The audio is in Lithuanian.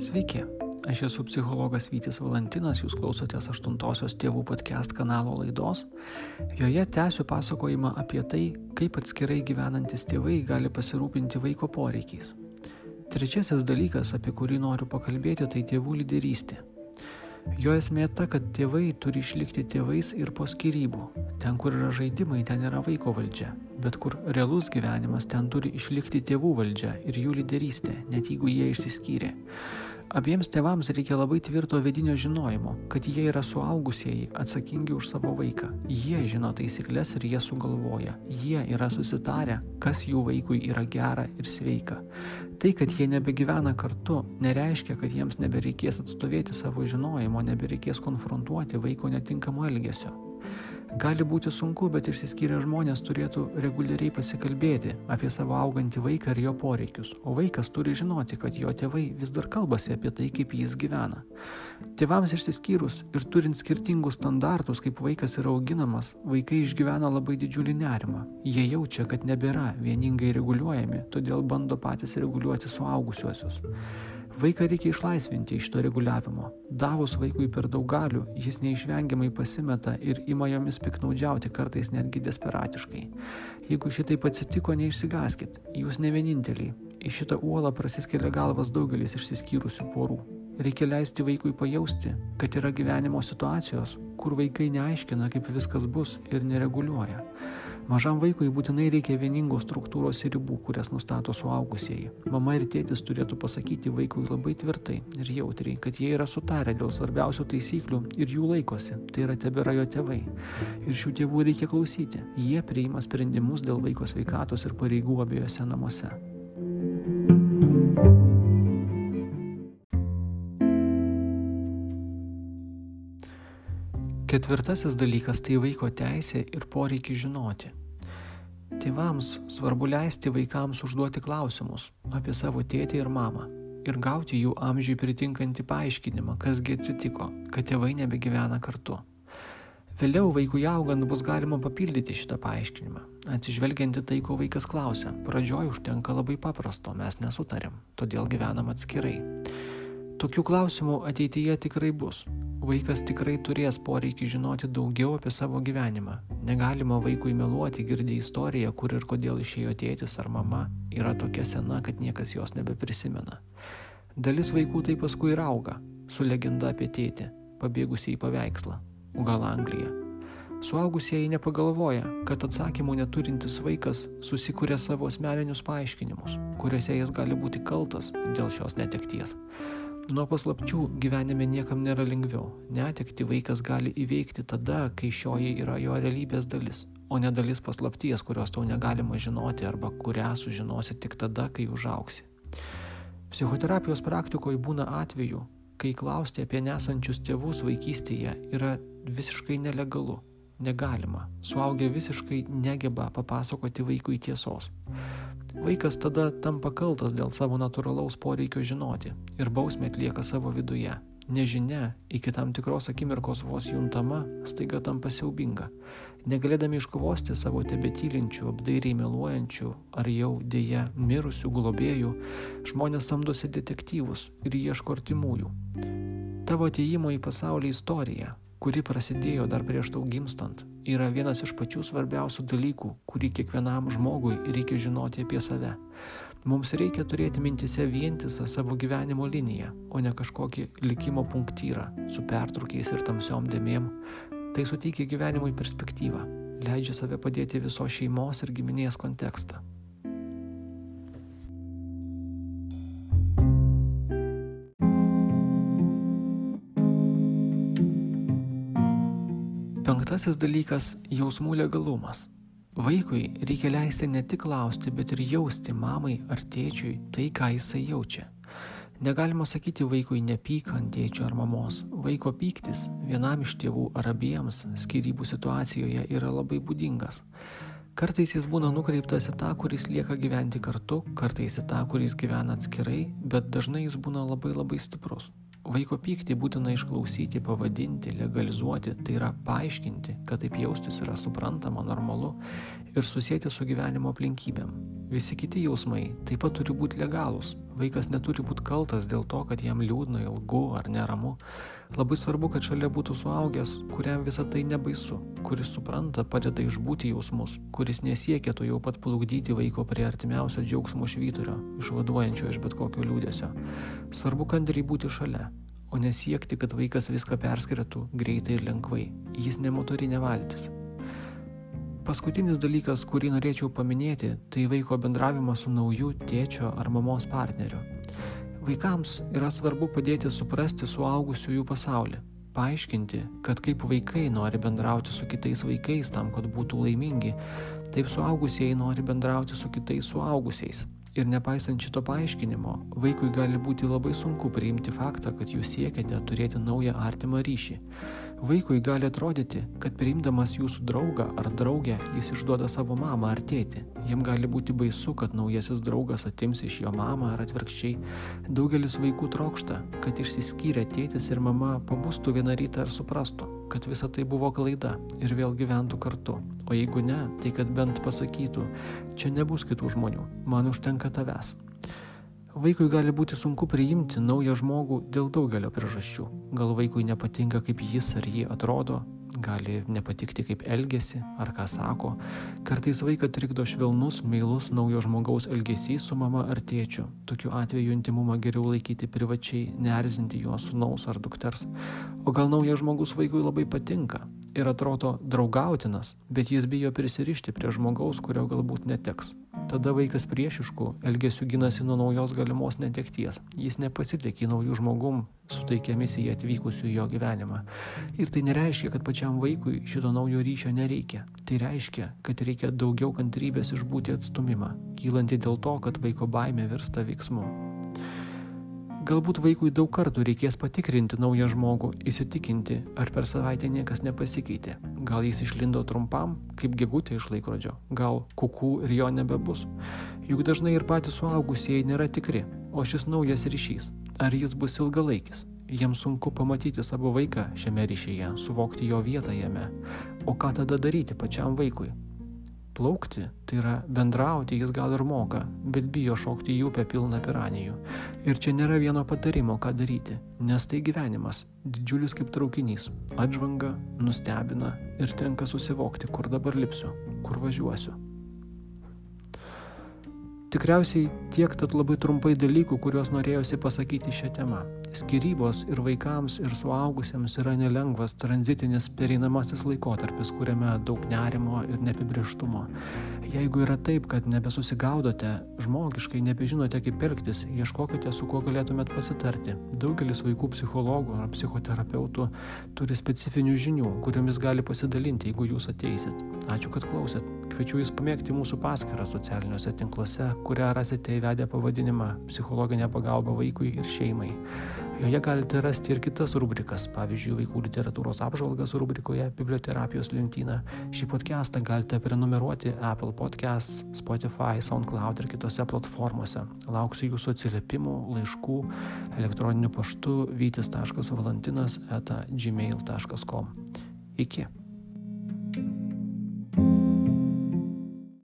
Sveiki, aš esu psichologas Vytis Valantinas, jūs klausotės aštuntosios tėvų podcast kanalo laidos. Joje tęsiu pasakojimą apie tai, kaip atskirai gyvenantis tėvai gali pasirūpinti vaiko poreikiais. Trečiasis dalykas, apie kurį noriu pakalbėti, tai tėvų lyderystė. Jo esmė ta, kad tėvai turi išlikti tėvais ir po skirybų. Ten, kur yra žaidimai, ten yra vaiko valdžia. Bet kur realus gyvenimas, ten turi išlikti tėvų valdžia ir jų lyderystė, net jeigu jie išsiskyrė. Abiems tėvams reikia labai tvirto vidinio žinojimo, kad jie yra suaugusieji atsakingi už savo vaiką. Jie žino taisyklės ir jie sugalvoja. Jie yra susitarę, kas jų vaikui yra gera ir sveika. Tai, kad jie nebegyvena kartu, nereiškia, kad jiems nebereikės atstovėti savo žinojimo, nebereikės konfrontuoti vaiko netinkamo elgesio. Gali būti sunku, bet išsiskyrę žmonės turėtų reguliariai pasikalbėti apie savo augantį vaiką ir jo poreikius, o vaikas turi žinoti, kad jo tėvai vis dar kalbasi apie tai, kaip jis gyvena. Tėvams išsiskyrus ir turint skirtingus standartus, kaip vaikas yra auginamas, vaikai išgyvena labai didžiulį nerimą. Jie jaučia, kad nebėra vieningai reguliuojami, todėl bando patys reguliuoti suaugusiuosius. Vaiką reikia išlaisvinti iš to reguliavimo. Davus vaikui per daug galių, jis neišvengiamai pasimeta ir ima jomis piknaudžiauti, kartais netgi desperatiškai. Jeigu šitaip atsitiko, neišsigaskit, jūs ne vieninteliai. Į šitą uolą prasiskelia galvas daugelis išsiskyrusių porų. Reikia leisti vaikui pajausti, kad yra gyvenimo situacijos, kur vaikai neaiškina, kaip viskas bus ir nereguliuoja. Mažam vaikui būtinai reikia vieningos struktūros ir ribų, kurias nustato suaugusieji. Mama ir tėtis turėtų pasakyti vaikui labai tvirtai ir jautriai, kad jie yra sutarę dėl svarbiausių taisyklių ir jų laikosi. Tai yra tebėra jo tėvai. Ir šių tėvų reikia klausyti. Jie priima sprendimus dėl vaiko sveikatos ir pareigų abiejose namuose. Ketvirtasis dalykas tai vaiko teisė ir poreikis žinoti. Tėvams svarbu leisti vaikams užduoti klausimus apie savo tėtį ir mamą ir gauti jų amžiui pritinkantį paaiškinimą, kasgi atsitiko, kad tėvai nebegyvena kartu. Vėliau vaikui augant bus galima papildyti šitą paaiškinimą, atsižvelgiant į tai, ko vaikas klausia. Pradžioj užtenka labai paprasto, mes nesutarėm, todėl gyvenam atskirai. Tokių klausimų ateityje tikrai bus, Vaikas tikrai turės poreikį žinoti daugiau apie savo gyvenimą. Negalima vaikui meluoti, girdi istoriją, kur ir kodėl išėjo tėtis ar mama, yra tokia sena, kad niekas jos nebeprisimena. Dalis vaikų tai paskui ir auga, su legenda apie tėtį, pabėgusiai į paveikslą, o gal Angliją. Suaugusieji nepagalvoja, kad atsakymų neturintis vaikas susikuria savo asmeninius paaiškinimus, kuriuose jis gali būti kaltas dėl šios netekties. Nuo paslapčių gyvenime niekam nėra lengviau. Netekti vaikas gali įveikti tada, kai šioji yra jo realybės dalis, o ne dalis paslapties, kurios tau negalima žinoti arba kurią sužinosi tik tada, kai užauksi. Psichoterapijos praktikoje būna atveju, kai klausti apie nesančius tėvus vaikystėje yra visiškai nelegalu, negalima. Suaugę visiškai negeba papasakoti vaikui tiesos. Vaikas tada tampa kaltas dėl savo natūralaus poreikio žinoti ir bausmė atlieka savo viduje. Nežinia, iki tam tikros akimirkos vos juntama, staiga tampa siaubinga. Negalėdami iškovosti savo tebetylinčių, apdairiai meluojančių ar jau dėja mirusių globėjų, žmonės samdosi detektyvus ir ieško artimųjų. Tavo atėjimo į pasaulį istorija, kuri prasidėjo dar prieš tau gimstant, yra vienas iš pačių svarbiausių dalykų, kurį kiekvienam žmogui reikia žinoti apie save. Mums reikia turėti mintise vientisą savo gyvenimo liniją, o ne kažkokį likimo punktyrą su pertraukiais ir tamsiom dėmėm. Tai suteikia gyvenimui perspektyvą, leidžia save padėti visos šeimos ir giminės kontekstą. Penktasis dalykas - jausmų legalumas. Vaikui reikia leisti ne tik klausti, bet ir jausti mamai ar tėčiui tai, ką jisai jaučia. Negalima sakyti vaikui nepyk ant tėčio ar mamos. Vaiko pyktis vienam iš tėvų ar abiems skirybų situacijoje yra labai būdingas. Kartais jis būna nukreiptas į tą, kuris lieka gyventi kartu, kartais į tą, kuris gyvena atskirai, bet dažnai jis būna labai labai stiprus. Vaiko pyktį būtina išklausyti, pavadinti, legalizuoti, tai yra paaiškinti, kad taip jaustis yra suprantama, normalu ir susijęti su gyvenimo aplinkybėm. Visi kiti jausmai taip pat turi būti legalūs. Vaikas neturi būti kaltas dėl to, kad jam liūdna, ilgu ar neramu. Labai svarbu, kad šalia būtų suaugęs, kuriam visa tai nebaisu, kuris supranta, padeda išbūti jausmus, kuris nesiekia to jau pat plukdyti vaiko prie artimiausio džiaugsmo švyturio, išvaduojančio iš bet kokio liūdėsio. Svarbu kantriai būti šalia, o nesiekti, kad vaikas viską perskirtų greitai ir lengvai. Jis ne motorinė valtis. Paskutinis dalykas, kurį norėčiau paminėti, tai vaiko bendravimas su nauju tėčio ar mamos partneriu. Vaikams yra svarbu padėti suprasti suaugusiųjų pasaulį, paaiškinti, kad kaip vaikai nori bendrauti su kitais vaikais tam, kad būtų laimingi, taip suaugusieji nori bendrauti su kitais suaugusiais. Ir nepaisant šito paaiškinimo, vaikui gali būti labai sunku priimti faktą, kad jūs siekiate turėti naują artimą ryšį. Vaikui gali atrodyti, kad priimdamas jūsų draugą ar draugę, jis išduoda savo mamą ar tėtį. Jam gali būti baisu, kad naujasis draugas atims iš jo mamą ar atvirkščiai. Daugelis vaikų trokšta, kad išsiskyrę tėtis ir mama pabūstų vieną rytą ir suprastų, kad visa tai buvo klaida ir vėl gyventų kartu. O jeigu ne, tai kad bent pasakytų, čia nebus kitų žmonių, man užtenka tavęs. Vaikui gali būti sunku priimti naują žmogų dėl daugelio priežasčių. Gal vaikui nepatinka, kaip jis ar ji atrodo, gali nepatikti, kaip elgesi ar ką sako. Kartais vaiką trikdo švelnus, meilus naujo žmogaus elgesys su mama ar tėčiu. Tokiu atveju intimumą geriau laikyti privačiai, neerzinti jo sunaus ar dukters. O gal naujas žmogus vaikui labai patinka ir atrodo draugautinas, bet jis bijo prisirišti prie žmogaus, kurio galbūt neteks. Tada vaikas priešiškų elgesių ginasi nuo naujos galimos netekties. Jis nepasitikė naujų žmogum, suteikia misiją atvykusių į jo gyvenimą. Ir tai nereiškia, kad pačiam vaikui šito naujo ryšio nereikia. Tai reiškia, kad reikia daugiau kantrybės išbūti atstumimą, kylanti dėl to, kad vaiko baime virsta veiksmu. Galbūt vaikui daug kartų reikės patikrinti naują žmogų, įsitikinti, ar per savaitę niekas nepasikeitė. Gal jis išlindo trumpam, kaip gegutė iš laikrodžio, gal kukų ir jo nebebus. Juk dažnai ir patys suaugusieji nėra tikri, o šis naujas ryšys, ar jis bus ilgalaikis. Jiems sunku pamatyti savo vaiką šiame ryšyje, suvokti jo vietą jame. O ką tada daryti pačiam vaikui? Plaukti, tai yra bendrauti jis gal ir moka, bet bijo šokti į upę pilną piranijų. Ir čia nėra vieno patarimo, ką daryti, nes tai gyvenimas, didžiulis kaip traukinys, atžvanga, nustebina ir tenka susivokti, kur dabar lipsiu, kur važiuosiu. Tikriausiai tiek tad labai trumpai dalykų, kuriuos norėjosi pasakyti šią temą. Skirybos ir vaikams, ir suaugusiems yra nelengvas tranzitinis pereinamasis laikotarpis, kuriame daug nerimo ir neapibrieštumo. Jeigu yra taip, kad nebesusigaudote, žmogiškai nebežinote kaip elgtis, ieškokite, su kuo galėtumėt pasitarti. Daugelis vaikų psichologų ar psichoterapeutų turi specifinių žinių, kuriomis gali pasidalinti, jeigu jūs ateisit. Ačiū, kad klausėt. Kviečiu Jūs pamėgti mūsų paskyrą socialiniuose tinkluose, kurią rasite įvedę pavadinimą Psichologinė pagalba vaikui ir šeimai. Joje galite rasti ir kitas rubrikas, pavyzdžiui, vaikų literatūros apžvalgas rubrikoje Biblioterapijos lentyna. Šį podcastą galite prenumeruoti Apple Podcasts, Spotify, SoundCloud ir kitose platformose. Lauksiu Jūsų atsiliepimų, laiškų, elektroniniu paštu vytis.valantinas eta gmail.com. Iki.